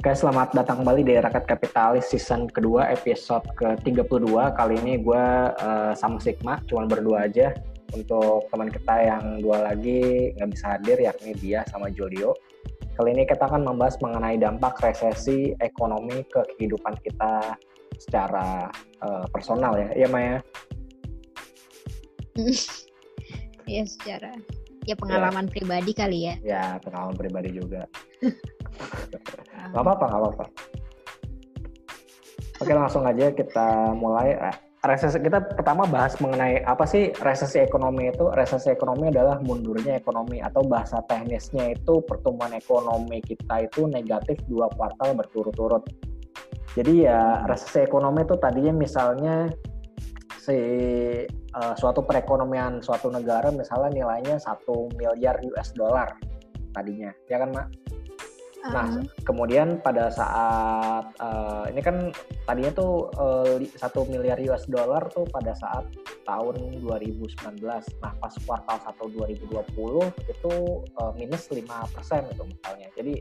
Oke, selamat datang kembali di Rakyat Kapitalis season kedua episode ke-32. Kali ini gue uh, sama Sigma, cuma berdua aja. Untuk teman kita yang dua lagi nggak bisa hadir, yakni dia sama Julio. Kali ini kita akan membahas mengenai dampak resesi ekonomi ke kehidupan kita secara uh, personal ya. Iya, Maya? Iya, secara ya pengalaman ya. pribadi kali ya. Ya, pengalaman pribadi juga. Gak apa-apa, gak apa-apa. Oke, langsung aja kita mulai. Resesi kita pertama bahas mengenai apa sih resesi ekonomi itu? Resesi ekonomi adalah mundurnya ekonomi atau bahasa teknisnya itu pertumbuhan ekonomi kita itu negatif dua kuartal berturut-turut. Jadi ya resesi ekonomi itu tadinya misalnya si uh, suatu perekonomian suatu negara misalnya nilainya satu miliar US dollar tadinya, ya kan mak? Nah, kemudian pada saat uh, ini kan tadinya tuh satu uh, miliar US dollar tuh pada saat tahun 2019. Nah, pas kuartal 1 2020 itu uh, minus 5% itu misalnya. Jadi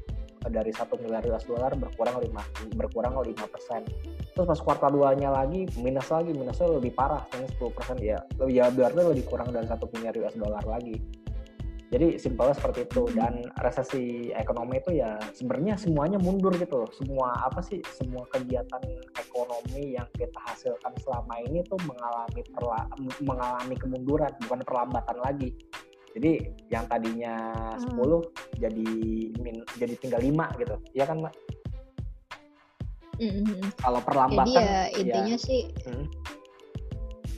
dari satu miliar US dollar berkurang 5 berkurang 5%. Terus pas kuartal 2-nya lagi minus lagi, minusnya lebih parah, minus 10% ya. Ya berarti lebih kurang dari satu miliar US dollar lagi. Jadi simpelnya seperti itu dan resesi ekonomi itu ya sebenarnya semuanya mundur gitu loh. Semua apa sih semua kegiatan ekonomi yang kita hasilkan selama ini tuh mengalami perla mengalami kemunduran bukan perlambatan lagi. Jadi yang tadinya hmm. 10 jadi min, jadi tinggal 5 gitu. Iya kan, Mbak? Mm -hmm. Kalau perlambatan Jadi ya intinya ya, sih hmm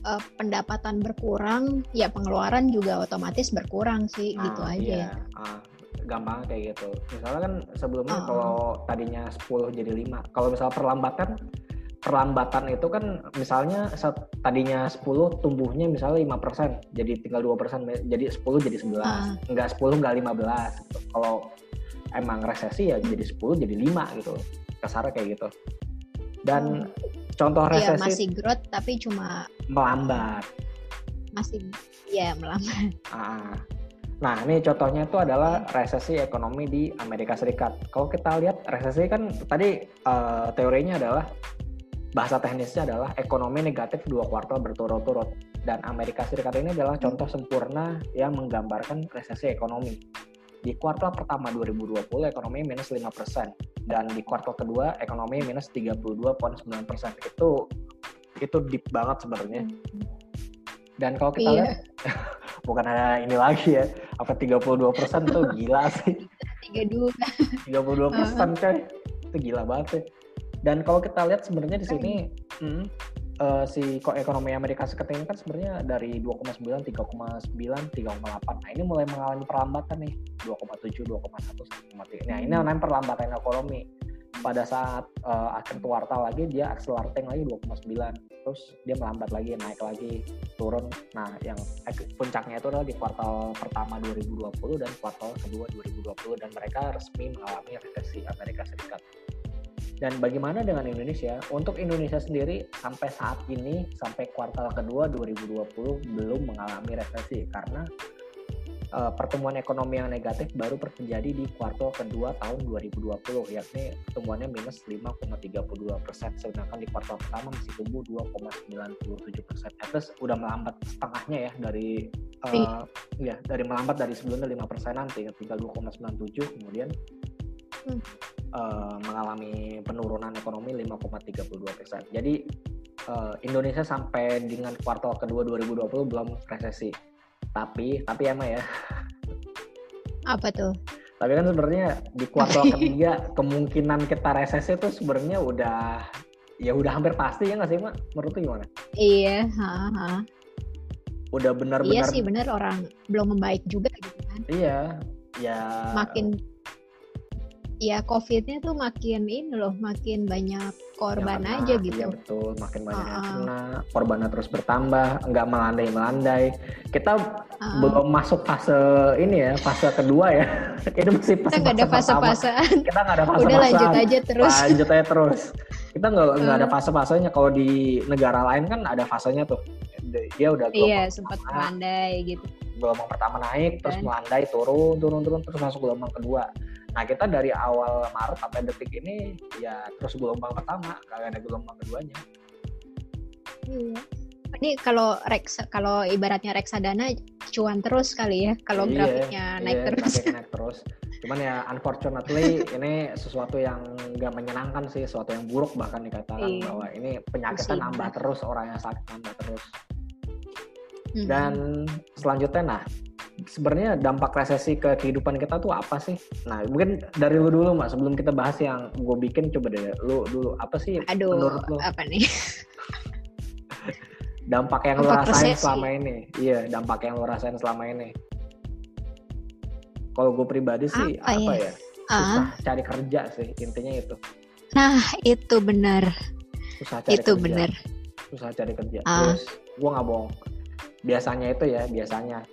uh, pendapatan berkurang, ya pengeluaran juga otomatis berkurang sih, ah, gitu aja. Iya. Ah, gampang kayak gitu. Misalnya kan sebelumnya uh, kalau tadinya 10 jadi 5. Kalau misalnya perlambatan perlambatan itu kan misalnya tadinya 10 tumbuhnya misalnya 5% jadi tinggal 2% jadi 10 jadi 11 uh. enggak 10 enggak 15 gitu. kalau emang resesi ya jadi 10 jadi 5 gitu kasar kayak gitu dan uh Contoh iya, resesi. Iya, masih growth tapi cuma melambat. Masih ya melambat. Ah. Nah, ini contohnya itu adalah resesi ekonomi di Amerika Serikat. Kalau kita lihat resesi kan tadi uh, teorinya adalah bahasa teknisnya adalah ekonomi negatif dua kuartal berturut-turut dan Amerika Serikat ini adalah contoh sempurna yang menggambarkan resesi ekonomi. Di kuartal pertama 2020 ekonomi minus 5% dan di kuartal kedua ekonomi minus 32,9%. Itu itu deep banget sebenarnya. Dan kalau kita iya. lihat bukan ada ini lagi ya, apa 32% tuh gila sih. 32. 32% persen coy. Itu gila banget sih. Dan kalau kita lihat sebenarnya di sini hmm, uh, si ekonomi Amerika Serikat ini kan sebenarnya dari 2,9, 3,9, 3,8. Nah ini mulai mengalami perlambatan nih 2,7, 2,1, 1,3. Nah ini namanya perlambatan ekonomi. Pada saat uh, akhir kuartal lagi dia accelerating lagi 2,9. Terus dia melambat lagi, naik lagi, turun. Nah yang puncaknya itu adalah di kuartal pertama 2020 dan kuartal kedua 2020 dan mereka resmi mengalami resesi Amerika Serikat. Dan bagaimana dengan Indonesia? Untuk Indonesia sendiri sampai saat ini sampai kuartal kedua 2020 belum mengalami resesi karena uh, pertumbuhan ekonomi yang negatif baru terjadi di kuartal kedua tahun 2020 yakni pertumbuhannya minus 5,32 persen sedangkan di kuartal pertama masih tumbuh 2,97 persen. Terus udah melambat setengahnya ya dari uh, ya dari melambat dari sebelumnya 5 persenan tinggal 2,97 kemudian hmm uh, mengalami penurunan ekonomi 5,32 persen. Jadi uh, Indonesia sampai dengan kuartal kedua 2020 belum resesi. Tapi tapi emang ya. Apa tuh? Tapi kan sebenarnya di kuartal ketiga kemungkinan kita resesi itu sebenarnya udah ya udah hampir pasti ya nggak sih mak? Menurut gimana? Iya, ha, ha. Udah benar-benar. Iya sih benar orang belum membaik juga gitu kan. Iya, ya. Makin ya COVID-nya tuh makin ini loh, makin banyak korban ya, aja gitu. Iya betul, makin banyak uh, yang kena, korbannya terus bertambah, nggak melandai-melandai. Kita uh, belum masuk fase ini ya, fase kedua ya. Itu masih fase Kita nggak ada fase-fasaan. Kita nggak ada fase Udah lanjut aja terus. Lanjut aja terus. Kita nggak nggak uh. ada fase-fasenya. Kalau di negara lain kan ada fasenya tuh. Dia udah Iya, sempat melandai gitu. Gelombang pertama naik, terus melandai, turun, turun, turun, terus masuk gelombang kedua Nah kita dari awal Maret sampai detik ini ya terus gelombang pertama, kagak ada gelombang keduanya. Iya. Ini kalau Rex kalau ibaratnya reksadana cuan terus kali ya kalau iya, grafiknya naik iya, terus. naik terus. Cuman ya unfortunately ini sesuatu yang nggak menyenangkan sih, sesuatu yang buruk bahkan dikatakan iya. bahwa ini penyakitnya nambah terus, orang yang sakit nambah terus. Hmm. Dan selanjutnya nah sebenarnya dampak resesi ke kehidupan kita tuh apa sih? Nah, mungkin dari lu dulu, Mbak, sebelum kita bahas yang gue bikin, coba deh lu dulu apa sih Aduh, menurut lu? apa nih? dampak yang dampak lu rasain resesi. selama ini. Iya, dampak yang lu rasain selama ini. Kalau gue pribadi sih apa, apa ya? ya? Susah uh. cari kerja sih, intinya itu. Nah, itu benar. Susah cari itu kerja. benar. Susah cari kerja. Uh. Terus gue nggak bohong. Biasanya itu ya, biasanya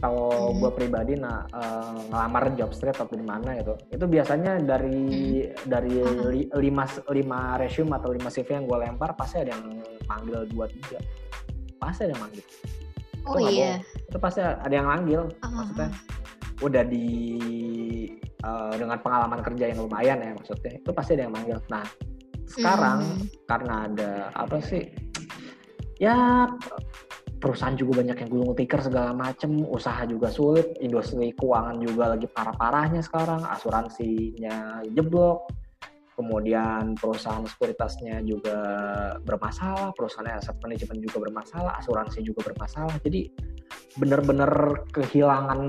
kalau hmm. gue pribadi nah uh, ngelamar job street atau di mana itu itu biasanya dari hmm. dari li, lima lima resume atau lima cv yang gue lempar pasti ada yang manggil dua tiga pasti ada yang manggil oh itu iya itu pasti ada yang manggil uh-huh. maksudnya udah di uh, dengan pengalaman kerja yang lumayan ya maksudnya itu pasti ada yang manggil nah sekarang hmm. karena ada apa sih ya perusahaan juga banyak yang gulung tikar segala macem, usaha juga sulit, industri keuangan juga lagi parah-parahnya sekarang, asuransinya jeblok, kemudian perusahaan sekuritasnya juga bermasalah, perusahaan aset manajemen juga bermasalah, asuransi juga bermasalah, jadi benar-benar kehilangan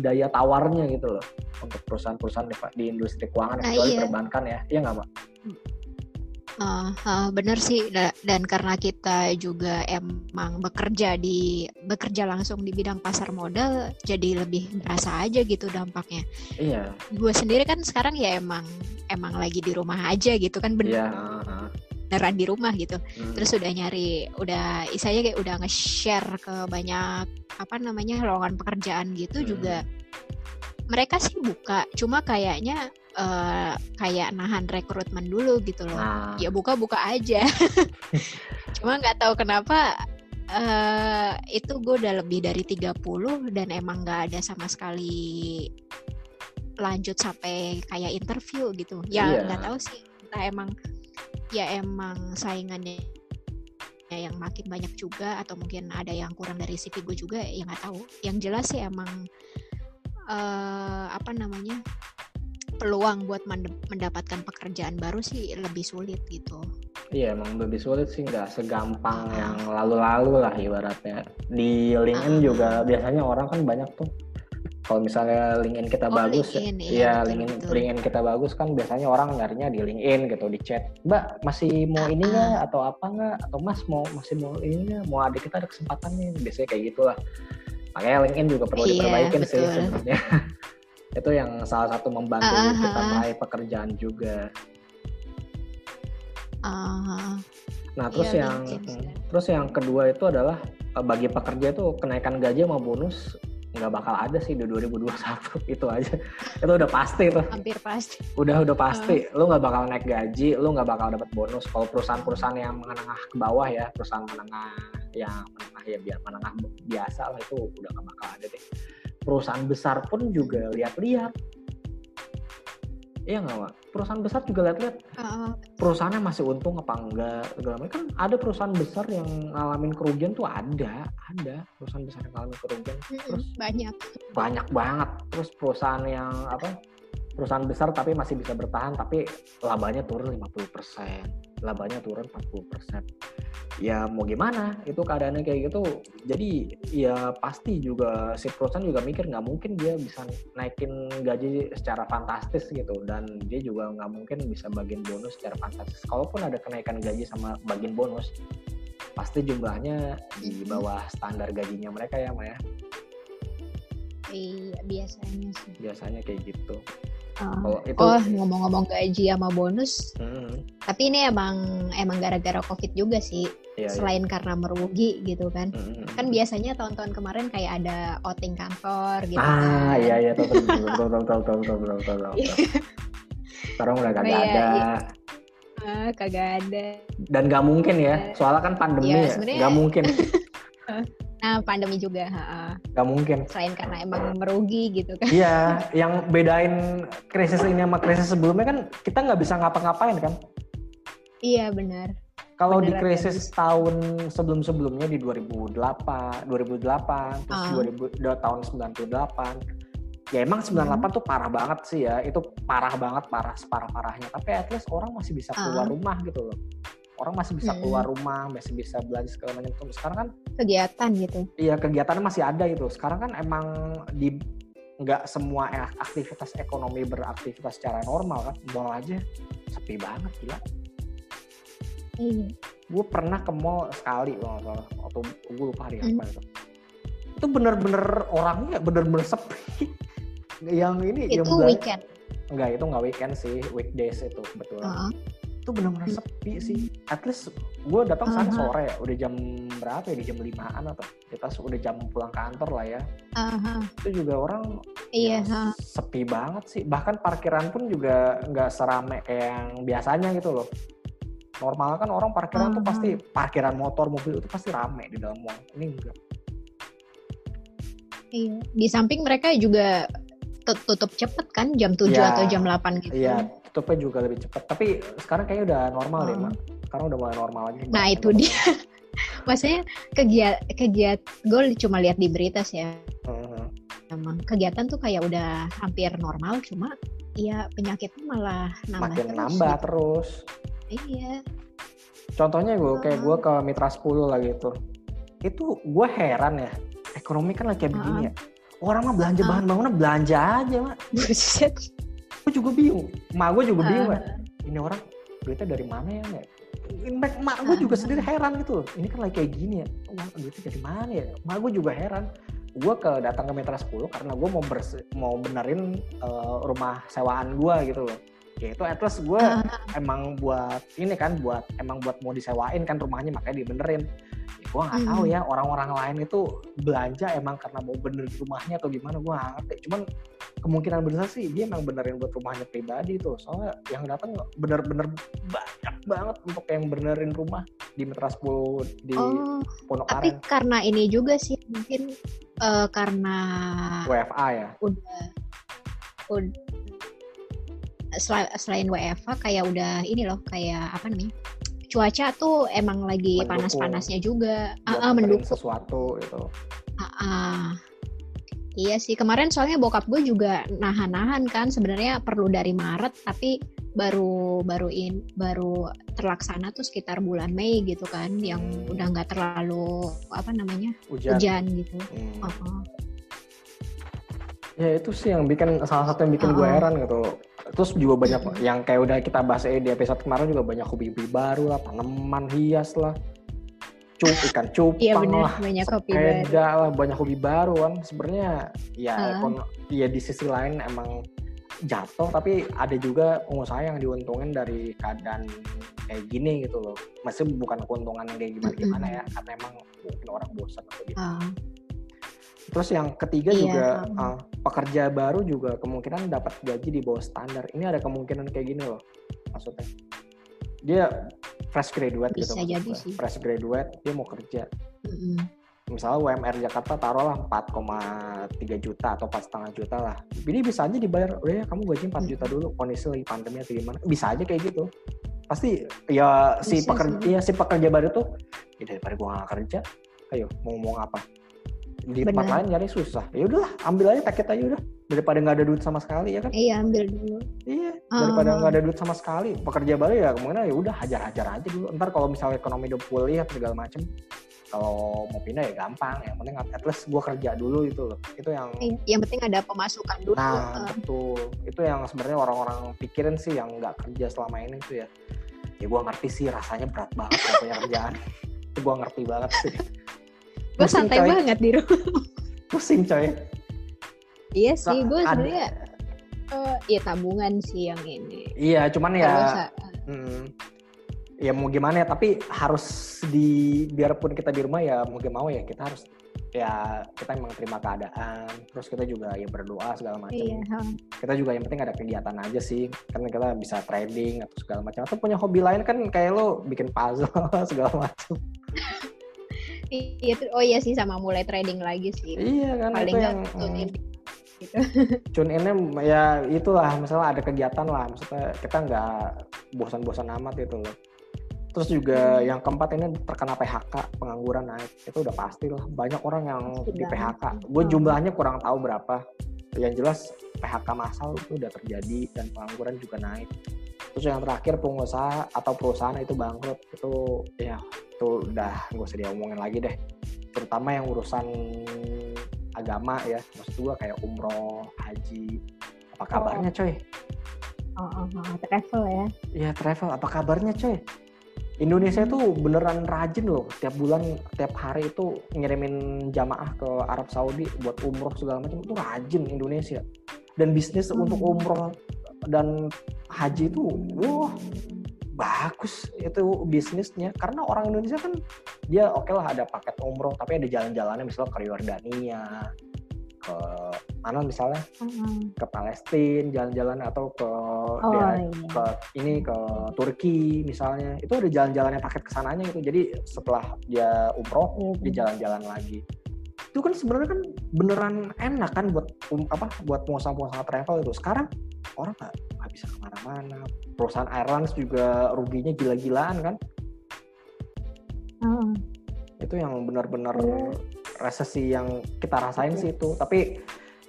daya tawarnya gitu loh untuk perusahaan-perusahaan di, industri keuangan, nah, kecuali iya. perbankan ya, iya nggak mbak? Uh, uh, benar sih dan karena kita juga emang bekerja di bekerja langsung di bidang pasar modal jadi lebih berasa aja gitu dampaknya. Iya. Gue sendiri kan sekarang ya emang emang lagi di rumah aja gitu kan bener. Iya. Uh, beneran di rumah gitu. Hmm. Terus udah nyari, udah isanya kayak udah nge-share ke banyak apa namanya lowongan pekerjaan gitu hmm. juga. Mereka sih buka, cuma kayaknya uh, kayak nahan rekrutmen dulu gitu loh. Nah. Ya buka-buka aja. Cuma nggak tahu kenapa uh, itu gue udah lebih dari 30 dan emang nggak ada sama sekali lanjut sampai kayak interview gitu. Ya iya. nggak yeah. tahu sih. Entah emang ya emang saingannya ya yang makin banyak juga atau mungkin ada yang kurang dari CV gue juga ya nggak tahu. Yang jelas sih emang uh, apa namanya peluang buat mendapatkan pekerjaan baru sih lebih sulit gitu. Iya emang lebih sulit sih nggak segampang uh. yang lalu-lalu lah ibaratnya. Di LinkedIn uh. juga biasanya orang kan banyak tuh. Kalau misalnya LinkedIn kita oh, bagus, LinkedIn, ya, iya, LinkedIn, betul. LinkedIn kita bagus kan biasanya orang nyarinya di LinkedIn gitu di chat. Mbak masih mau uh, ini nggak atau apa nggak atau Mas mau masih mau ini nggak? Mau adik kita ada kesempatan nih biasanya kayak gitulah. Makanya LinkedIn juga perlu iya, diperbaikin sih sebenarnya. itu yang salah satu membantu uh, kita meraih pekerjaan juga. Uh, nah terus iya, yang hmm, terus yang kedua itu adalah eh, bagi pekerja itu kenaikan gaji sama bonus nggak bakal ada sih di 2021 itu aja. Itu udah pasti tuh. Hampir pasti. Udah udah pasti. Uh. lu nggak bakal naik gaji lu nggak bakal dapat bonus. Kalau perusahaan-perusahaan yang menengah ke bawah ya perusahaan menengah yang menengah ya biar menengah biasa lah itu udah nggak bakal ada deh perusahaan besar pun juga lihat-lihat Iya nggak, Wak? Perusahaan besar juga lihat-lihat. Uh, perusahaannya masih untung apa enggak? Segala Kan ada perusahaan besar yang ngalamin kerugian tuh ada. Ada perusahaan besar yang ngalamin kerugian. Terus banyak. Banyak banget. Terus perusahaan yang apa? Perusahaan besar tapi masih bisa bertahan tapi labanya turun 50%. Labanya turun 40% ya mau gimana? Itu keadaannya kayak gitu. Jadi ya pasti juga si perusahaan juga mikir nggak mungkin dia bisa naikin gaji secara fantastis gitu. Dan dia juga nggak mungkin bisa bagian bonus secara fantastis. Kalaupun ada kenaikan gaji sama bagian bonus pasti jumlahnya di bawah standar gajinya mereka ya Maya iya biasanya sih. Biasanya kayak gitu Oh, itu, oh ngomong-ngomong gaji sama bonus, hmm. tapi ini emang emang gara-gara covid juga sih. Iya, iya. Selain iya. karena merugi gitu kan, hmm. kan biasanya tahun-tahun kemarin kayak ada outing kantor gitu. Ah kan. iya iya tahu tahu tahu tahu tahu tahu tahu. Sekarang udah kagak iya, ada. Iya. Ah, kagak ada. Dan gak mungkin ya, soalnya kan pandemi ya, ya gak mungkin. Nah, pandemi juga. Gak mungkin. Selain karena emang merugi gitu kan. Iya, yang bedain krisis ini sama krisis sebelumnya kan kita nggak bisa ngapa-ngapain kan. Iya benar. Kalau di krisis ya. tahun sebelum-sebelumnya di 2008, 2008, terus uh. 2000 tahun 98, ya emang 98 hmm. tuh parah banget sih ya. Itu parah banget, parah separah-parahnya. Tapi at least orang masih bisa keluar uh. rumah gitu loh orang masih bisa hmm. keluar rumah masih bisa belanja segala macam sekarang kan kegiatan gitu. Iya kegiatannya masih ada gitu. Sekarang kan emang di nggak semua aktivitas ekonomi beraktivitas secara normal kan. Mall aja sepi banget gila. Iya. Gue pernah ke mall sekali kalau atau gue lupa hari hmm. apa itu. Itu bener-bener orangnya bener-bener sepi. Yang ini itu yang weekend? Enggak itu nggak weekend sih. Weekdays itu betul uh -huh itu benar-benar hmm. sepi sih. At least gue datang sana uh -huh. sore udah jam berapa ya? Di jam limaan atau kita udah jam pulang kantor lah ya. Uh -huh. itu juga orang iya ya, sepi banget sih. Bahkan parkiran pun juga nggak serame kayak yang biasanya gitu loh. Normal kan orang parkiran uh -huh. tuh pasti parkiran motor mobil itu pasti rame di dalam mall ini enggak iya. Di samping mereka juga tutup cepet kan? Jam 7 ya, atau jam 8 gitu. Iya, tutupnya juga lebih cepat. Tapi sekarang kayaknya udah normal hmm. deh, Mak. Sekarang udah mulai normal lagi. Nah, itu dia. Maksudnya kegiat kegiat gue cuma lihat di berita sih ya. Hmm. Emang kegiatan tuh kayak udah hampir normal, cuma ya penyakitnya malah nambah Makin terus. nambah gitu. terus. Iya. Contohnya gue kayak gue ke Mitra 10 lah gitu. Itu gue heran ya. Ekonomi kan lagi kayak uh begini ya. Orang mah belanja uh bahan bangunan belanja aja, Mak gue juga bingung. Mak gue juga bingung uh. ini orang duitnya dari mana ya mak gue juga sendiri heran gitu ini kan lagi kayak gini ya. Uang duitnya dari mana ya? Mak gue juga heran. Gue ke datang ke Metra 10 karena gue mau bersi, mau benerin uh, rumah sewaan gue gitu loh. Ya itu at least gue uh. emang buat ini kan buat emang buat mau disewain kan rumahnya makanya dibenerin gue nggak tahu ya orang-orang lain itu belanja emang karena mau benerin rumahnya atau gimana gue nggak ngerti. Cuman kemungkinan besar sih dia emang benerin buat rumahnya pribadi tuh. Soalnya yang datang bener-bener banyak banget untuk yang benerin rumah di Metra 10 di oh, Pondok Tapi karena ini juga sih mungkin uh, karena WFA ya. Udah udah selain WFA kayak udah ini loh kayak apa namanya cuaca tuh emang lagi panas-panasnya juga ah, uh, mendukung sesuatu itu uh, uh, Iya sih, kemarin soalnya bokap gue juga nahan-nahan kan sebenarnya perlu dari Maret tapi baru baru in baru terlaksana tuh sekitar bulan Mei gitu kan yang hmm. udah nggak terlalu apa namanya hujan, hujan gitu. Hmm. Uh -huh. Ya itu sih yang bikin salah satu yang bikin uh -huh. gue heran gitu. Terus juga banyak yang kayak udah kita bahas di episode kemarin juga banyak hobi-hobi baru lah, tanaman hias lah cup ikan cupang iya, bener, lah banyak hobi sepeda lah banyak hobi baru kan sebenarnya ya uh. ya di sisi lain emang jatuh tapi ada juga pengusaha yang diuntungin dari keadaan kayak gini gitu loh masih bukan keuntungan yang kayak gimana gimana ya karena emang mungkin orang bosan atau gitu uh. terus yang ketiga iya. juga uh, pekerja baru juga kemungkinan dapat gaji di bawah standar. Ini ada kemungkinan kayak gini loh maksudnya. Dia fresh graduate Bisa gitu jadi sih. fresh graduate dia mau kerja. Mm-hmm. misalnya UMR Jakarta taruhlah 4,3 juta atau 4,5 juta lah. Ini bisa aja dibayar oh ya kamu gaji 4 mm-hmm. juta dulu kondisi lagi pandemi atau gimana. Bisa aja kayak gitu. Pasti ya si pekerja ya si pekerja baru tuh ya daripada gua gak kerja ayo mau ngomong apa di Benar. tempat lain nyari susah. Ya udahlah ambil aja paket aja udah. Daripada nggak ada duit sama sekali ya kan? Iya ambil dulu. Iya daripada nggak ada duit sama sekali. Pekerja baru ya ke mana ya udah hajar-hajar aja dulu. Ntar kalau misalnya ekonomi udah pulih segala macem kalau mau pindah ya gampang. Yang penting at least gue kerja dulu itu loh. Itu yang iya, yang penting ada pemasukan dulu. Nah betul. Itu yang sebenarnya orang-orang pikirin sih yang nggak kerja selama ini tuh ya. Ya gue ngerti sih rasanya berat banget punya kerjaan. Itu gue ngerti banget sih gue santai coy. banget di rumah. Pusing coy. Iya sih gue sebenarnya uh, ya tabungan sih yang ini. Iya cuman ya hmm, ya mau gimana ya tapi harus di biarpun kita di rumah ya mau mau ya kita harus ya kita emang terima keadaan terus kita juga ya berdoa segala macam. Iya. kita juga yang penting ada kegiatan aja sih karena kita bisa trading atau segala macam atau punya hobi lain kan kayak lo bikin puzzle segala macam iya oh iya sih sama mulai trading lagi sih. Iya kan paling yang hmm, gitu. Cun ini ya itulah misalnya ada kegiatan lah maksudnya kita nggak bosan-bosan amat gitu loh. Terus juga hmm. yang keempat ini terkena PHK pengangguran naik itu udah pasti lah. Banyak orang yang Sudah. di PHK gue jumlahnya kurang tahu berapa. Yang jelas PHK massal itu udah terjadi dan pengangguran juga naik terus yang terakhir pengusaha atau perusahaan itu bangkrut. Itu ya itu udah gue usah diomongin lagi deh. Terutama yang urusan agama ya. Maksud gue kayak umroh haji apa oh. kabarnya coy? Oh, oh, oh, travel ya. Iya travel. Apa kabarnya coy? Indonesia itu beneran rajin loh. Tiap bulan tiap hari itu ngirimin jamaah ke Arab Saudi buat umroh segala macam. Itu rajin Indonesia. Dan bisnis hmm. untuk umroh dan haji itu wah bagus itu bisnisnya. Karena orang Indonesia kan dia oke okay lah ada paket umroh tapi ada jalan-jalannya. Misalnya ke Yordania ke mana misalnya? Mm-hmm. ke Palestina jalan-jalan atau ke oh, daerah, iya. ke ini ke Turki misalnya. Itu ada jalan-jalannya paket ke sananya itu jadi setelah dia umroh mm-hmm. dia jalan-jalan lagi. Itu kan sebenarnya kan beneran enak kan buat um, apa buat pengusaha-pengusaha travel itu. Sekarang orang nggak bisa ke mana-mana. Perusahaan airlines juga ruginya gila-gilaan kan? Mm. itu yang benar-benar mm resesi yang kita rasain sih itu. Tapi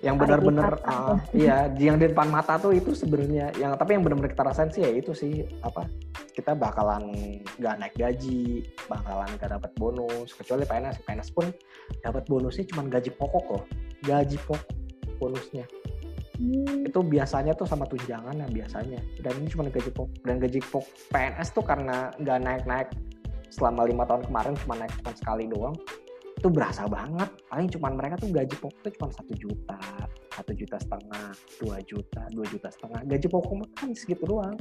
yang benar-benar uh, iya yang di depan mata tuh itu sebenarnya yang tapi yang benar-benar kita rasain sih ya itu sih apa kita bakalan gak naik gaji bakalan gak dapat bonus kecuali PNS PNS pun dapat bonusnya cuma gaji pokok loh. Gaji pokok bonusnya hmm. itu biasanya tuh sama tunjangan yang biasanya. Dan ini cuma gaji pokok dan gaji pokok PNS tuh karena gak naik-naik. Selama lima tahun kemarin cuma naik cuma sekali doang. Itu berasa banget. Paling cuman mereka tuh gaji pokok tuh cuma satu juta satu juta setengah dua juta dua juta setengah. Gaji pokok kan segitu doang.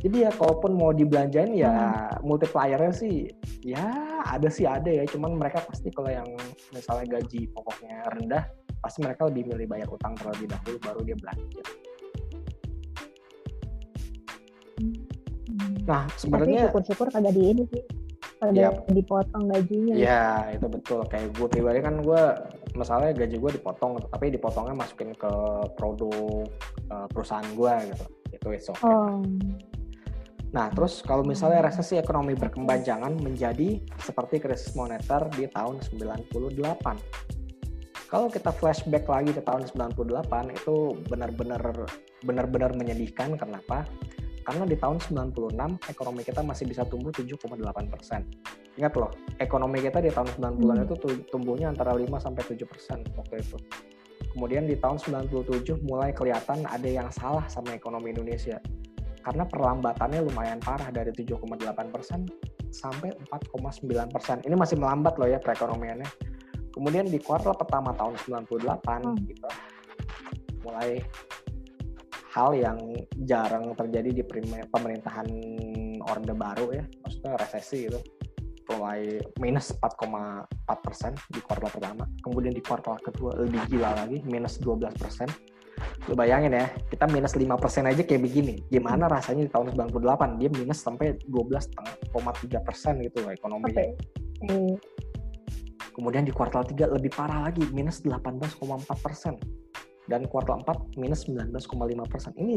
Jadi ya kalaupun mau dibelanjain ya hmm. multipliernya sih ya ada sih ada ya. Cuman mereka pasti kalau yang misalnya gaji pokoknya rendah pasti mereka lebih milih bayar utang terlebih dahulu baru dia belanja hmm. nah sebenarnya syukur-syukur kagak di ini sih ada yep. dipotong gajinya. Iya, itu betul. Kayak gue pribadi kan gue masalahnya gaji gue dipotong, tapi dipotongnya masukin ke produk uh, perusahaan gue gitu. Itu itu okay. Oh. Nah, terus kalau misalnya resesi ekonomi berkepanjangan menjadi seperti krisis moneter di tahun 98. Kalau kita flashback lagi ke tahun 98 itu benar-benar benar-benar menyedihkan. Kenapa? Karena di tahun 96 ekonomi kita masih bisa tumbuh 7,8 persen. Ingat loh, ekonomi kita di tahun 90-an hmm. itu tumbuhnya antara 5 sampai 7 persen waktu itu. Kemudian di tahun 97 mulai kelihatan ada yang salah sama ekonomi Indonesia. Karena perlambatannya lumayan parah dari 7,8 persen sampai 4,9 persen. Ini masih melambat loh ya perekonomiannya. Kemudian di kuartal pertama tahun 98 hmm. gitu, mulai hal yang jarang terjadi di pemerintahan Orde Baru ya, maksudnya resesi gitu mulai minus 4,4 persen di kuartal pertama, kemudian di kuartal kedua lebih gila lagi minus 12 persen. Lu bayangin ya, kita minus 5 persen aja kayak begini. Gimana rasanya di tahun 98 dia minus sampai 12,3 persen gitu ekonominya. Okay. Kemudian di kuartal 3 lebih parah lagi, minus 18,4 persen dan kuartal 4 minus 19,5 persen. Ini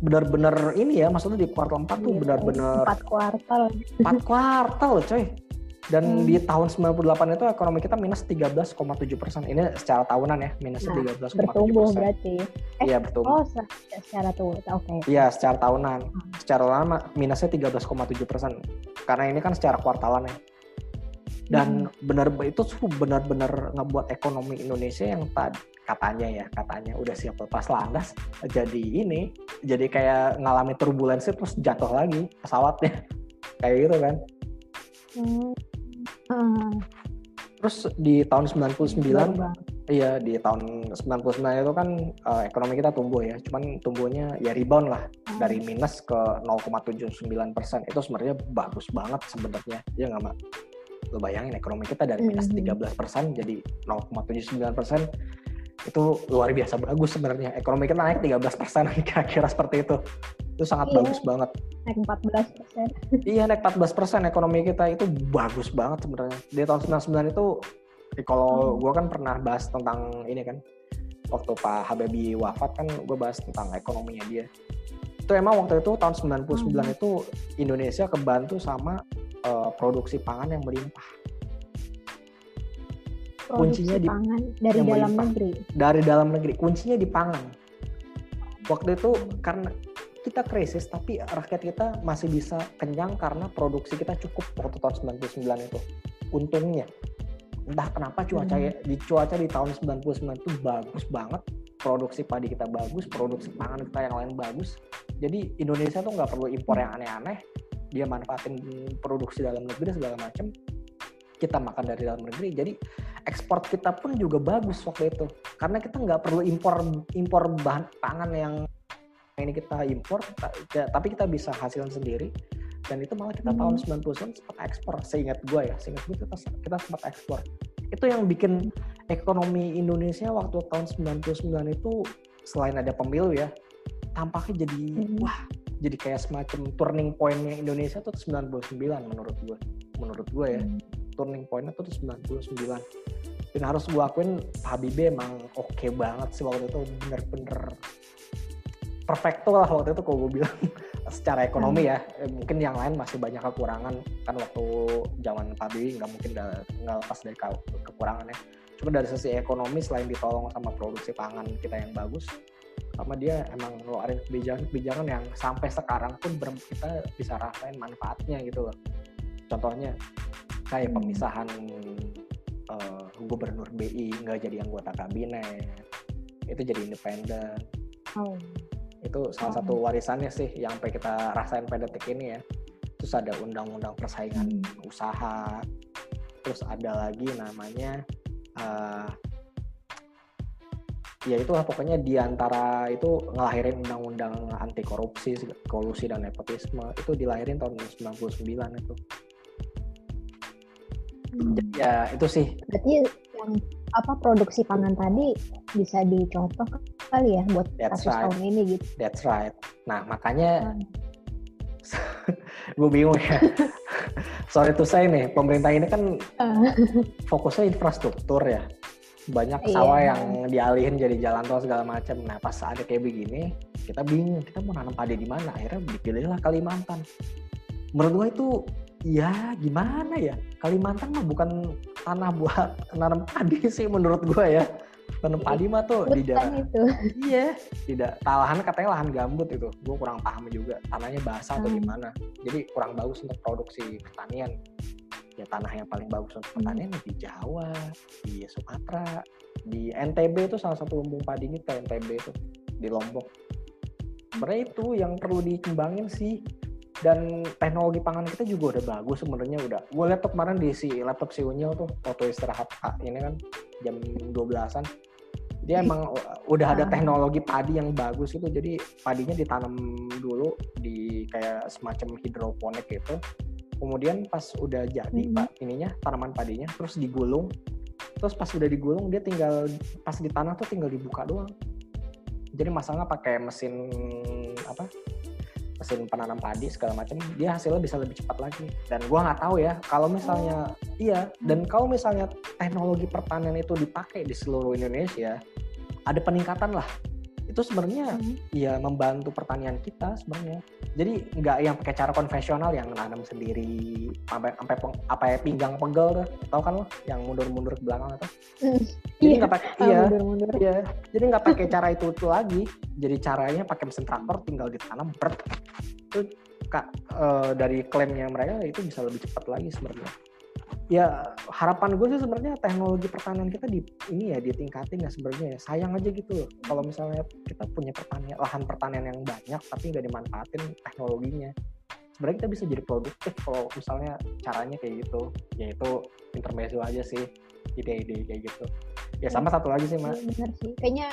benar-benar ini ya, maksudnya di kuartal 4 tuh iya, benar-benar empat kuartal. Empat kuartal, coy. Dan hmm. di tahun 98 itu ekonomi kita minus 13,7 persen. Ini secara tahunan ya, minus nah, 13,7 persen. Bertumbuh berarti. Eh, iya bertumbuh. Oh, secara tuh, oke. Okay. Iya, secara tahunan. Hmm. Secara lama minusnya 13,7 persen. Karena ini kan secara kuartalan ya dan hmm. benar itu benar-benar ngebuat ekonomi Indonesia yang tadi katanya ya katanya udah siap lepas landas jadi ini jadi kayak ngalami turbulensi terus jatuh lagi pesawatnya kayak gitu kan hmm. Hmm. terus di tahun 99 iya di tahun 99 itu kan uh, ekonomi kita tumbuh ya cuman tumbuhnya ya rebound lah hmm. dari minus ke 0,79 persen itu sebenarnya bagus banget sebenarnya ya nggak mak lo bayangin ekonomi kita dari minus 13 persen jadi 0,79 persen itu luar biasa bagus sebenarnya. Ekonomi kita naik 13 persen kira-kira seperti itu. itu sangat iya. bagus banget naik 14 persen iya naik 14 persen ekonomi kita itu bagus banget sebenarnya di tahun 99 itu eh, kalau hmm. gue kan pernah bahas tentang ini kan waktu Pak Habibie wafat kan gue bahas tentang ekonominya dia itu emang waktu itu tahun 99 hmm. itu Indonesia kebantu sama uh, produksi pangan yang melimpah. Produksi kuncinya di pangan dari dalam melimpah. negeri? Dari dalam negeri. Kuncinya di pangan. Waktu itu karena kita krisis tapi rakyat kita masih bisa kenyang karena produksi kita cukup waktu tahun 99 itu. Untungnya. Entah kenapa cuaca hmm. di cuaca di tahun 99 itu bagus banget. Produksi padi kita bagus produksi pangan kita yang lain bagus. Jadi Indonesia tuh nggak perlu impor yang aneh-aneh dia manfaatin produksi dalam negeri segala macam kita makan dari dalam negeri. Jadi ekspor kita pun juga bagus waktu itu. Karena kita nggak perlu impor impor bahan pangan yang ini kita impor tapi kita bisa hasilkan sendiri. Dan itu malah kita hmm. tahun 90-an sempat ekspor seingat gue ya seingat gue kita, kita sempat ekspor. Itu yang bikin ekonomi Indonesia waktu tahun 99 itu selain ada pemilu ya tampaknya jadi hmm. wah jadi kayak semacam turning pointnya Indonesia tuh 99 menurut gue menurut gue ya hmm. turning pointnya tuh 99 dan harus gue akuin Pak Habibie emang oke okay banget sih waktu itu bener-bener perfecto lah waktu itu kalau gue bilang secara ekonomi hmm. ya eh, mungkin yang lain masih banyak kekurangan kan waktu zaman Pak Habibie nggak mungkin nggak lepas dari kekurangannya cuma dari sisi ekonomi selain ditolong sama produksi pangan kita yang bagus sama dia emang ngeluarin kebijakan-kebijakan yang sampai sekarang pun kita bisa rasain manfaatnya gitu loh contohnya kayak hmm. pemisahan uh, gubernur BI nggak jadi anggota kabinet itu jadi independen oh itu salah satu hmm. warisannya sih yang sampai kita rasain pada detik ini ya terus ada undang-undang persaingan hmm. usaha terus ada lagi namanya uh, ya itu lah pokoknya di antara itu ngelahirin undang-undang anti korupsi kolusi dan nepotisme itu dilahirin tahun 99 itu hmm. Jadi ya itu sih berarti yang apa produksi pangan tadi bisa dicontoh kali ya buat That's kasus right. tahun ini gitu. That's right. Nah makanya hmm. gue bingung ya. Sorry tuh saya nih, pemerintah ini kan uh. fokusnya infrastruktur ya. Banyak iya. sawah yeah. yang dialihin jadi jalan tol segala macam. Nah pas ada kayak begini, kita bingung kita mau nanam padi di mana. Akhirnya dipilihlah Kalimantan. Menurut gue itu ya gimana ya Kalimantan mah bukan tanah buat nanam padi sih menurut gue ya tanam padi mah tuh di daerah itu. iya tidak lahan katanya lahan gambut itu gue kurang paham juga tanahnya basah hmm. atau gimana jadi kurang bagus untuk produksi pertanian ya tanah yang paling bagus untuk hmm. pertanian di Jawa di Sumatera di NTB itu salah satu lumbung padi kita NTB itu di Lombok. Sebenarnya itu yang perlu dikembangin sih dan teknologi pangan kita juga udah bagus sebenarnya udah. Gue lihat tuh kemarin di si laptop si Unyil tuh foto istirahat ini kan jam 12-an dia emang udah ada ah. teknologi padi yang bagus itu jadi padinya ditanam dulu di kayak semacam hidroponik gitu kemudian pas udah jadi mm -hmm. pak ininya tanaman padinya terus digulung. Terus pas udah digulung dia tinggal pas di tanah tuh tinggal dibuka doang. Jadi masalahnya pakai mesin apa mesin penanam padi segala macam. Dia hasilnya bisa lebih cepat lagi. Dan gua nggak tahu ya kalau misalnya oh. iya. Dan kalau misalnya teknologi pertanian itu dipakai di seluruh Indonesia ada peningkatan lah itu sebenarnya hmm. ya membantu pertanian kita sebenarnya. Jadi nggak yang pakai cara konvensional yang nanam sendiri sampai sampai apa ya pinggang pegel tuh. Tau kan lo yang mundur-mundur ke belakang atau? Mm. jadi nggak pakai oh, iya. mundur iya. Jadi nggak pakai cara itu itu lagi. Jadi caranya pakai mesin traktor tinggal ditanam bert itu kak uh, dari klaimnya mereka itu bisa lebih cepat lagi sebenarnya ya harapan gue sih sebenarnya teknologi pertanian kita di ini ya ditingkatin ya sebenarnya ya. Sayang aja gitu kalau misalnya kita punya pertanian lahan pertanian yang banyak tapi nggak dimanfaatin teknologinya sebenarnya kita bisa jadi produktif kalau misalnya caranya kayak gitu. Yaitu intermezzo aja sih ide-ide kayak gitu. Ya sama satu lagi sih mas. iya, benar sih. Kayaknya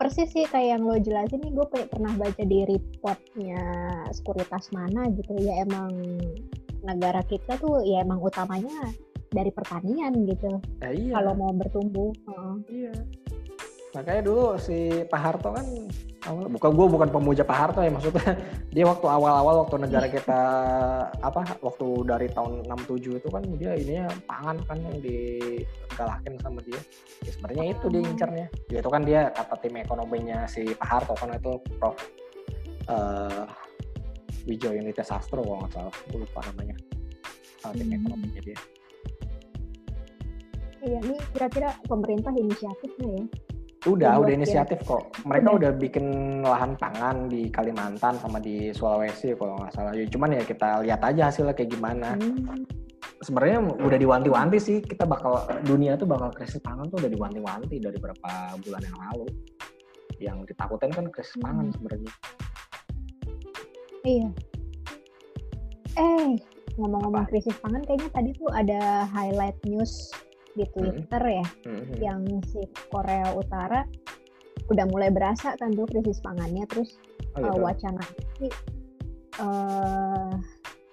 persis sih kayak yang lo jelasin nih gue pernah baca di reportnya sekuritas mana gitu ya emang negara kita tuh ya emang utamanya dari pertanian gitu. Eh, iya. Kalau mau bertumbuh. Uh. Iya. makanya dulu si Pak Harto kan bukan gue bukan pemuja Pak Harto ya maksudnya dia waktu awal-awal waktu negara kita apa waktu dari tahun 67 itu kan dia ininya pangan kan yang digalakin sama dia ya, sebenarnya itu dia incarnya ya itu kan dia kata tim ekonominya si Pak Harto kan itu Prof uh, Wijo Yunita Sastro kalau nggak salah gue lupa namanya tim hmm. ekonominya dia Iya, ini kira-kira pemerintah inisiatifnya ya Udah, udah inisiatif kok. Mereka udah. bikin lahan pangan di Kalimantan sama di Sulawesi kalau nggak salah. Ya, cuman ya kita lihat aja hasilnya kayak gimana. Hmm. Sebenarnya udah diwanti-wanti sih kita bakal dunia tuh bakal krisis pangan tuh udah diwanti-wanti dari beberapa bulan yang lalu. Yang ditakutin kan krisis hmm. pangan sebenarnya. Iya. Eh, ngomong-ngomong krisis pangan kayaknya tadi tuh ada highlight news di hmm. Twitter ya hmm. yang si Korea Utara udah mulai berasa kan tuh krisis pangannya terus oh, uh, wacana ini uh,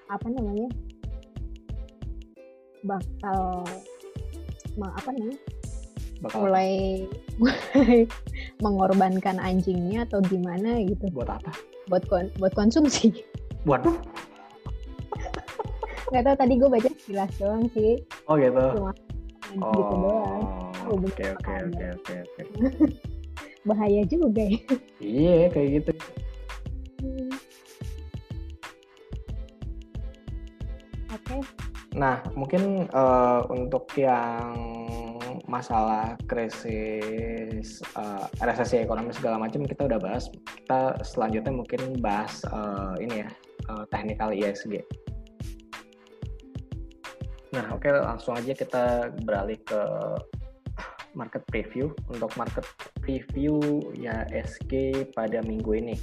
apa namanya bakal apa namanya bakal mulai mengorbankan anjingnya atau gimana gitu buat apa buat kon buat konsumsi waduh nggak tahu tadi gue baca jelas doang sih oh gitu Cuma oh, gitu doang. Oke oke oke oke oke. Bahaya juga ya. Iya kayak gitu. Hmm. Oke. Okay. Nah mungkin uh, untuk yang masalah krisis uh, resesi ekonomi segala macam kita udah bahas. Kita selanjutnya mungkin bahas uh, ini ya uh, technical ISG. Nah, oke okay, langsung aja kita beralih ke market preview. Untuk market preview ya SG pada minggu ini.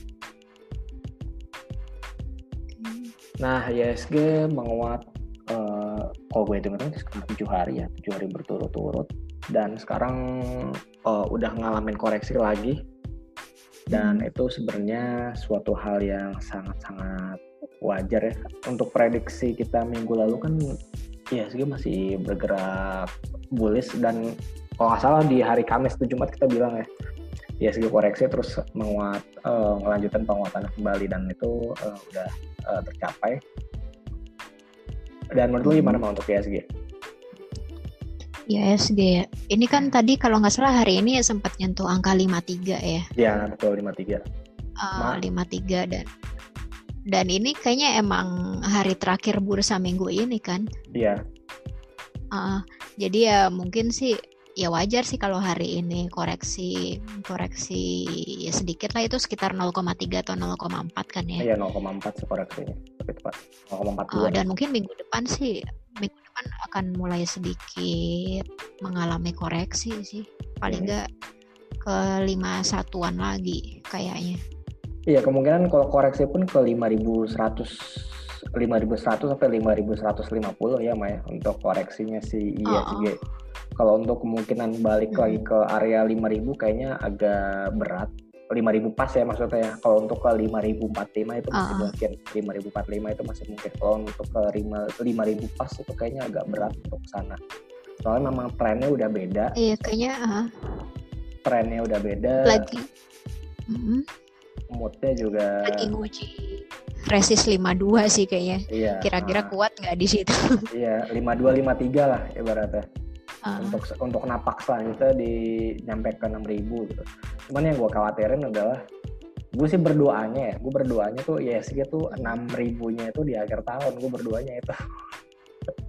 Nah, ISG menguat uh, kalau gue itu sekitar tujuh hari ya, tujuh hari berturut-turut. Dan sekarang uh, udah ngalamin koreksi lagi. Dan hmm. itu sebenarnya suatu hal yang sangat-sangat wajar ya. Untuk prediksi kita minggu lalu kan ISG masih bergerak bullish dan kalau nggak salah di hari Kamis tuh Jumat kita bilang ya ISG koreksi terus menguat uh, melanjutkan penguatan kembali dan itu uh, udah uh, tercapai. Dan menurut lu gimana mau untuk ISG? ISG ya. Ini kan tadi kalau nggak salah hari ini ya sempat nyentuh angka 53 ya. Iya, betul 53. Uh, 53 dan dan ini kayaknya emang hari terakhir bursa minggu ini kan? Iya. Uh, jadi ya mungkin sih ya wajar sih kalau hari ini koreksi koreksi ya sedikit lah itu sekitar 0,3 atau 0,4 kan ya? Iya 0,4 sih koreksinya tapi tepat 0,42. Uh, dan mungkin minggu depan sih minggu depan akan mulai sedikit mengalami koreksi sih paling enggak hmm. ke lima satuan lagi kayaknya. Iya kemungkinan kalau koreksi pun ke 5100 5100 sampai 5150 ya Maya untuk koreksinya si ISG. Oh. Kalau untuk kemungkinan balik hmm. lagi ke area 5000 kayaknya agak berat. 5000 pas ya maksudnya ya. Kalau untuk ke 5045 itu masih uh. mungkin. 5045 itu masih mungkin. Kalau untuk ke 5000 pas itu kayaknya agak berat untuk sana. Soalnya memang trennya udah beda. Iya kayaknya uh. trennya udah beda. Lagi. Mm -hmm moodnya juga lagi nguji Resist 52 sih kayaknya. Iya. Kira-kira uh, kuat nggak di situ? Iya, 52 53 lah ibaratnya. Uh. Untuk untuk napak selanjutnya di nyampe ke 6000 gitu. Cuman yang gue khawatirin adalah gue sih berdoanya ya, gue berdoanya tuh ISG tuh 6000 nya itu di akhir tahun, gue berdoanya itu.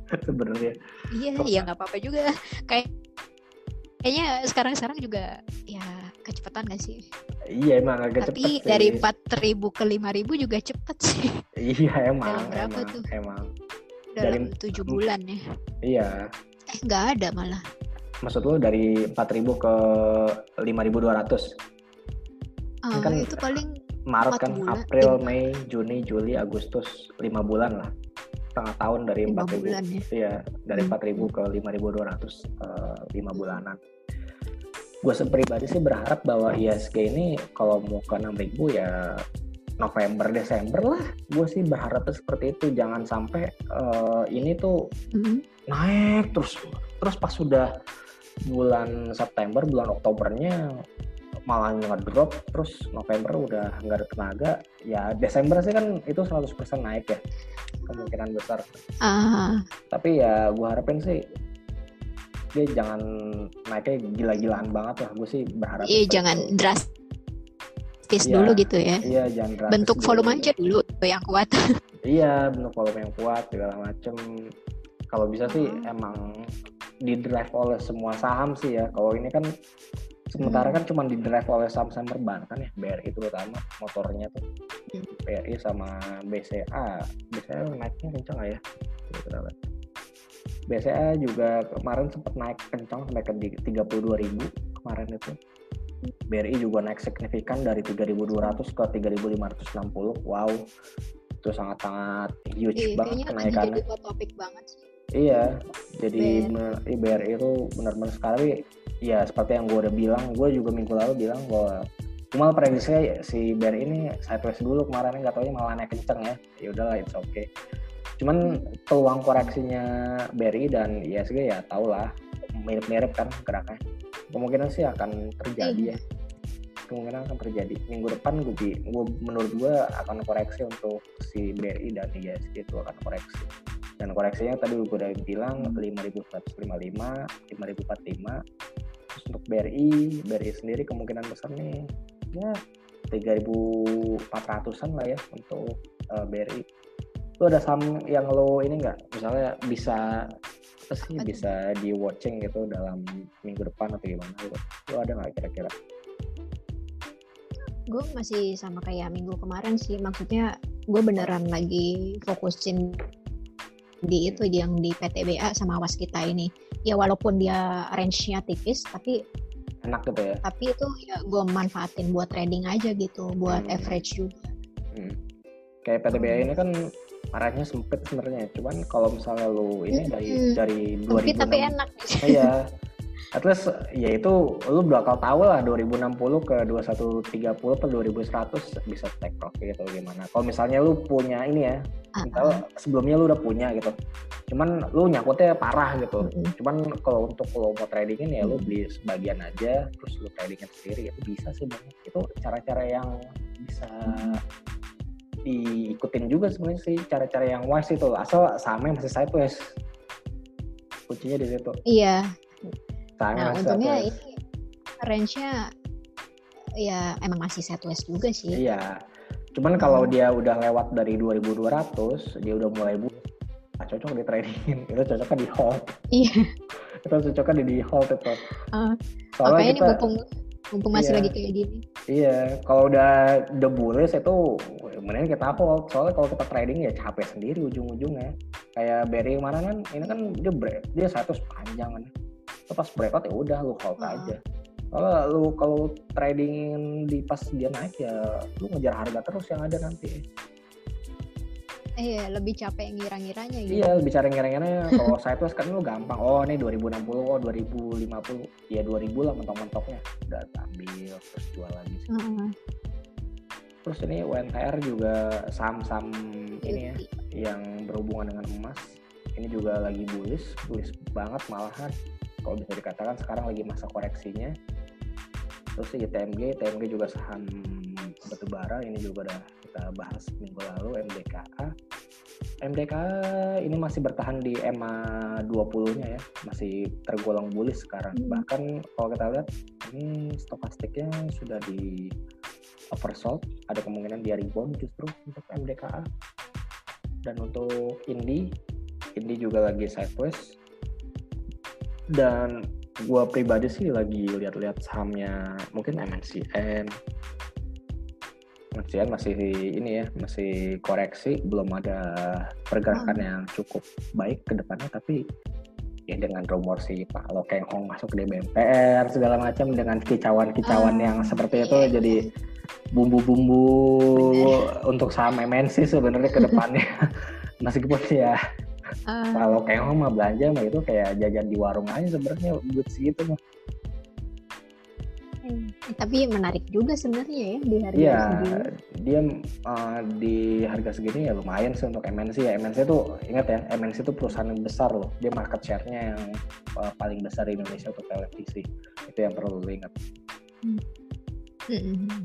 Sebenarnya. Iya, iya nggak apa-apa juga. Kayak kayaknya sekarang-sekarang juga ya kecepatan gak sih? Iya emang agak Tapi cepet dari empat ribu ke lima ribu juga cepet sih. Iya emang. Dalam berapa emang, tuh? Emang. Dalam tujuh bulan ya. Iya. Eh nggak ada malah. Maksud lo dari empat ribu ke lima ribu dua ratus? Oh, kan itu paling Maret kan, bulan. April, Mei, Juni, Juli, Agustus, lima bulan lah setengah tahun dari empat ribu, ya? iya dari hmm. empat hmm. ribu ke lima ribu dua ratus eh, lima bulanan gue sepribadi sih berharap bahwa ISG ini kalau mau ke 6000 ya November Desember lah. Gue sih berharap seperti itu. Jangan sampai uh, ini tuh mm-hmm. naik. Terus terus pas sudah bulan September bulan Oktobernya malah ngedrop. Terus November udah nggak ada tenaga. Ya Desember sih kan itu 100% naik ya. Kemungkinan besar. Uh. tapi ya gue harapin sih dia jangan naiknya gila-gilaan banget lah. Gue sih berharap iya jangan itu. Drastis ya, dulu gitu ya. Iya jangan drastis bentuk volume aja dulu yang kuat. Iya bentuk volume yang kuat segala macem. Kalau bisa sih hmm. emang di drive oleh semua saham sih ya. Kalau ini kan sementara hmm. kan cuma di drive oleh saham-saham perbankan ya BRI terutama motornya tuh. Hmm. BRI sama BCA BCA naiknya kencang nggak ya? BCA juga kemarin sempat naik kencang sampai ke 32 ribu kemarin itu BRI juga naik signifikan dari 3.200 ke 3.560 wow itu sangat-sangat huge iya, banget kenaikannya jadi topik banget sih Iya, jadi BRI itu benar-benar sekali ya seperti yang gue udah bilang, gue juga minggu lalu bilang bahwa cuma prediksinya si BRI ini sideways dulu kemarin nggak tahu malah naik kenceng ya. Ya udahlah it's okay. Cuman peluang koreksinya BRI dan ISG ya tau lah mirip-mirip kan geraknya. Kemungkinan sih akan terjadi ya. Kemungkinan akan terjadi minggu depan gue, gue menurut gue akan koreksi untuk si BRI dan ISG itu akan koreksi. Dan koreksinya tadi gue udah bilang 5155, 5045. Terus untuk BRI, BRI sendiri kemungkinan besar nih ya 3400-an lah ya untuk uh, eh, BRI lu ada saham yang lo ini nggak misalnya bisa apa sih apa bisa di watching gitu dalam minggu depan atau gimana gitu. Lo ada nggak kira-kira? Gue masih sama kayak minggu kemarin sih. Maksudnya gue beneran lagi fokusin di itu yang di PTBA sama awas kita ini. Ya walaupun dia range-nya tipis tapi enak gitu ya? tapi itu ya gue manfaatin buat trading aja gitu buat hmm. average juga. Hmm. kayak PTBA hmm. ini kan arahnya sempit sebenarnya. Cuman kalau misalnya lu ini dari hmm. dari 2006 sempit tapi enak. Iya. At least ya itu lu bakal tahu lah 2060 ke 2130 per 2100 bisa take profit atau gimana. Kalau misalnya lu punya ini ya uh-huh. sebelumnya lu udah punya gitu. Cuman lu nyangkutnya parah gitu. Uh-huh. cuman kalau untuk lo mau tradingin ya lu beli sebagian aja terus lu tradingin sendiri itu bisa sih banyak itu cara-cara yang bisa diikutin juga sebenarnya sih cara-cara yang wise itu. Asal sahamnya masih sideways kuncinya di situ. Iya. Sangat nah untungnya ini range-nya ya emang masih sideways juga sih. Iya. Cuman kalau hmm. dia udah lewat dari 2200 dia udah mulai bu nah, cocok di trading. Itu cocoknya di hold. Iya. Itu cocoknya di, di hold itu. Uh, soalnya kita, ini mumpung mumpung masih iya, lagi kayak gini iya kalau udah udah bullish itu mending kita hold soalnya kalau kita trading ya capek sendiri ujung-ujungnya. Kayak Berry mana kan ini kan dia break dia satu panjang kan. Pas breakout ya udah lu hold uh. aja. Kalau lu kalau trading di pas dia naik ya lu ngejar harga terus yang ada nanti Iya, lebih capek ngira-ngiranya gitu. Iya, lebih capek ngira-ngiranya. Kalau saya tuh sekarang lu gampang. Oh, ini 2060, oh 2050. Ya 2000 lah mentok-mentoknya. Udah ambil terus jual lagi. Uh -huh. Terus ini UNTR juga saham-saham ini ya yang berhubungan dengan emas. Ini juga lagi bullish, bullish banget malahan. Kalau bisa dikatakan sekarang lagi masa koreksinya. Terus si TMG, TMG juga saham batubara ini juga udah kita bahas minggu lalu MDKA. MDKA ini masih bertahan di EMA 20-nya ya, masih tergolong bullish sekarang. Hmm. Bahkan kalau kita lihat ini stokastiknya sudah di oversold ada kemungkinan dia rebound justru untuk MDKA dan untuk Indi Indi juga lagi sideways dan gua pribadi sih lagi lihat-lihat sahamnya mungkin MNCN MNCN masih ini ya masih koreksi belum ada pergerakan hmm. yang cukup baik ke depannya tapi ya dengan rumor si Pak Lokeng Hong masuk di BMPR segala macam dengan kicauan-kicauan hmm. yang seperti itu iya. jadi bumbu-bumbu untuk saham MNC sebenarnya ke depannya meskipun ya uh. kalau kayak mah belanja mah itu kayak jajan di warung aja sebenarnya buat segitu mah. Tapi menarik juga sebenarnya ya di harga ya, segini. dia uh, di harga segini ya lumayan sih untuk MNC ya. MNC itu ingat ya, MNC itu perusahaan yang besar loh. Dia market share-nya yang uh, paling besar di Indonesia untuk televisi. Itu yang perlu lo ingat. Hmm. Hmm.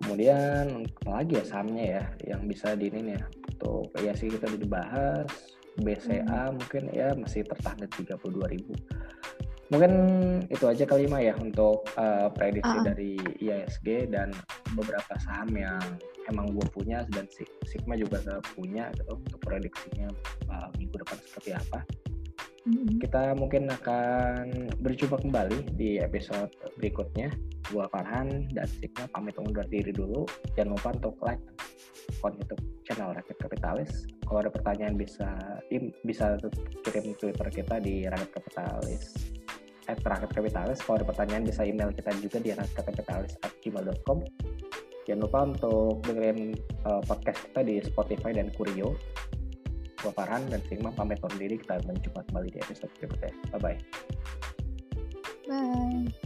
Kemudian lagi ya sahamnya ya yang bisa di ini ya. Untuk ya sih kita udah dibahas. BCA hmm. mungkin ya masih tertahan di 32 ribu Mungkin itu aja kali ya untuk uh, prediksi uh -uh. dari IISG dan beberapa saham yang emang gue punya dan Sigma juga punya gitu untuk prediksinya uh, minggu depan seperti apa. Mm-hmm. Kita mungkin akan berjumpa kembali di episode berikutnya. Gua Farhan dan Sigma pamit undur diri dulu. Jangan lupa untuk like akun YouTube channel Rakyat Kapitalis. Kalau ada pertanyaan bisa bisa kirim Twitter kita di Rakyat Kapitalis at rakyat kapitalis. Kalau ada pertanyaan bisa email kita juga di rakyatkapitalis@gmail.com. Jangan lupa untuk dengerin uh, podcast kita di Spotify dan Kurio. Gue Farhan dan Sigma pamit undur diri. Kita menjumpa kembali di episode berikutnya. Bye-bye. Bye.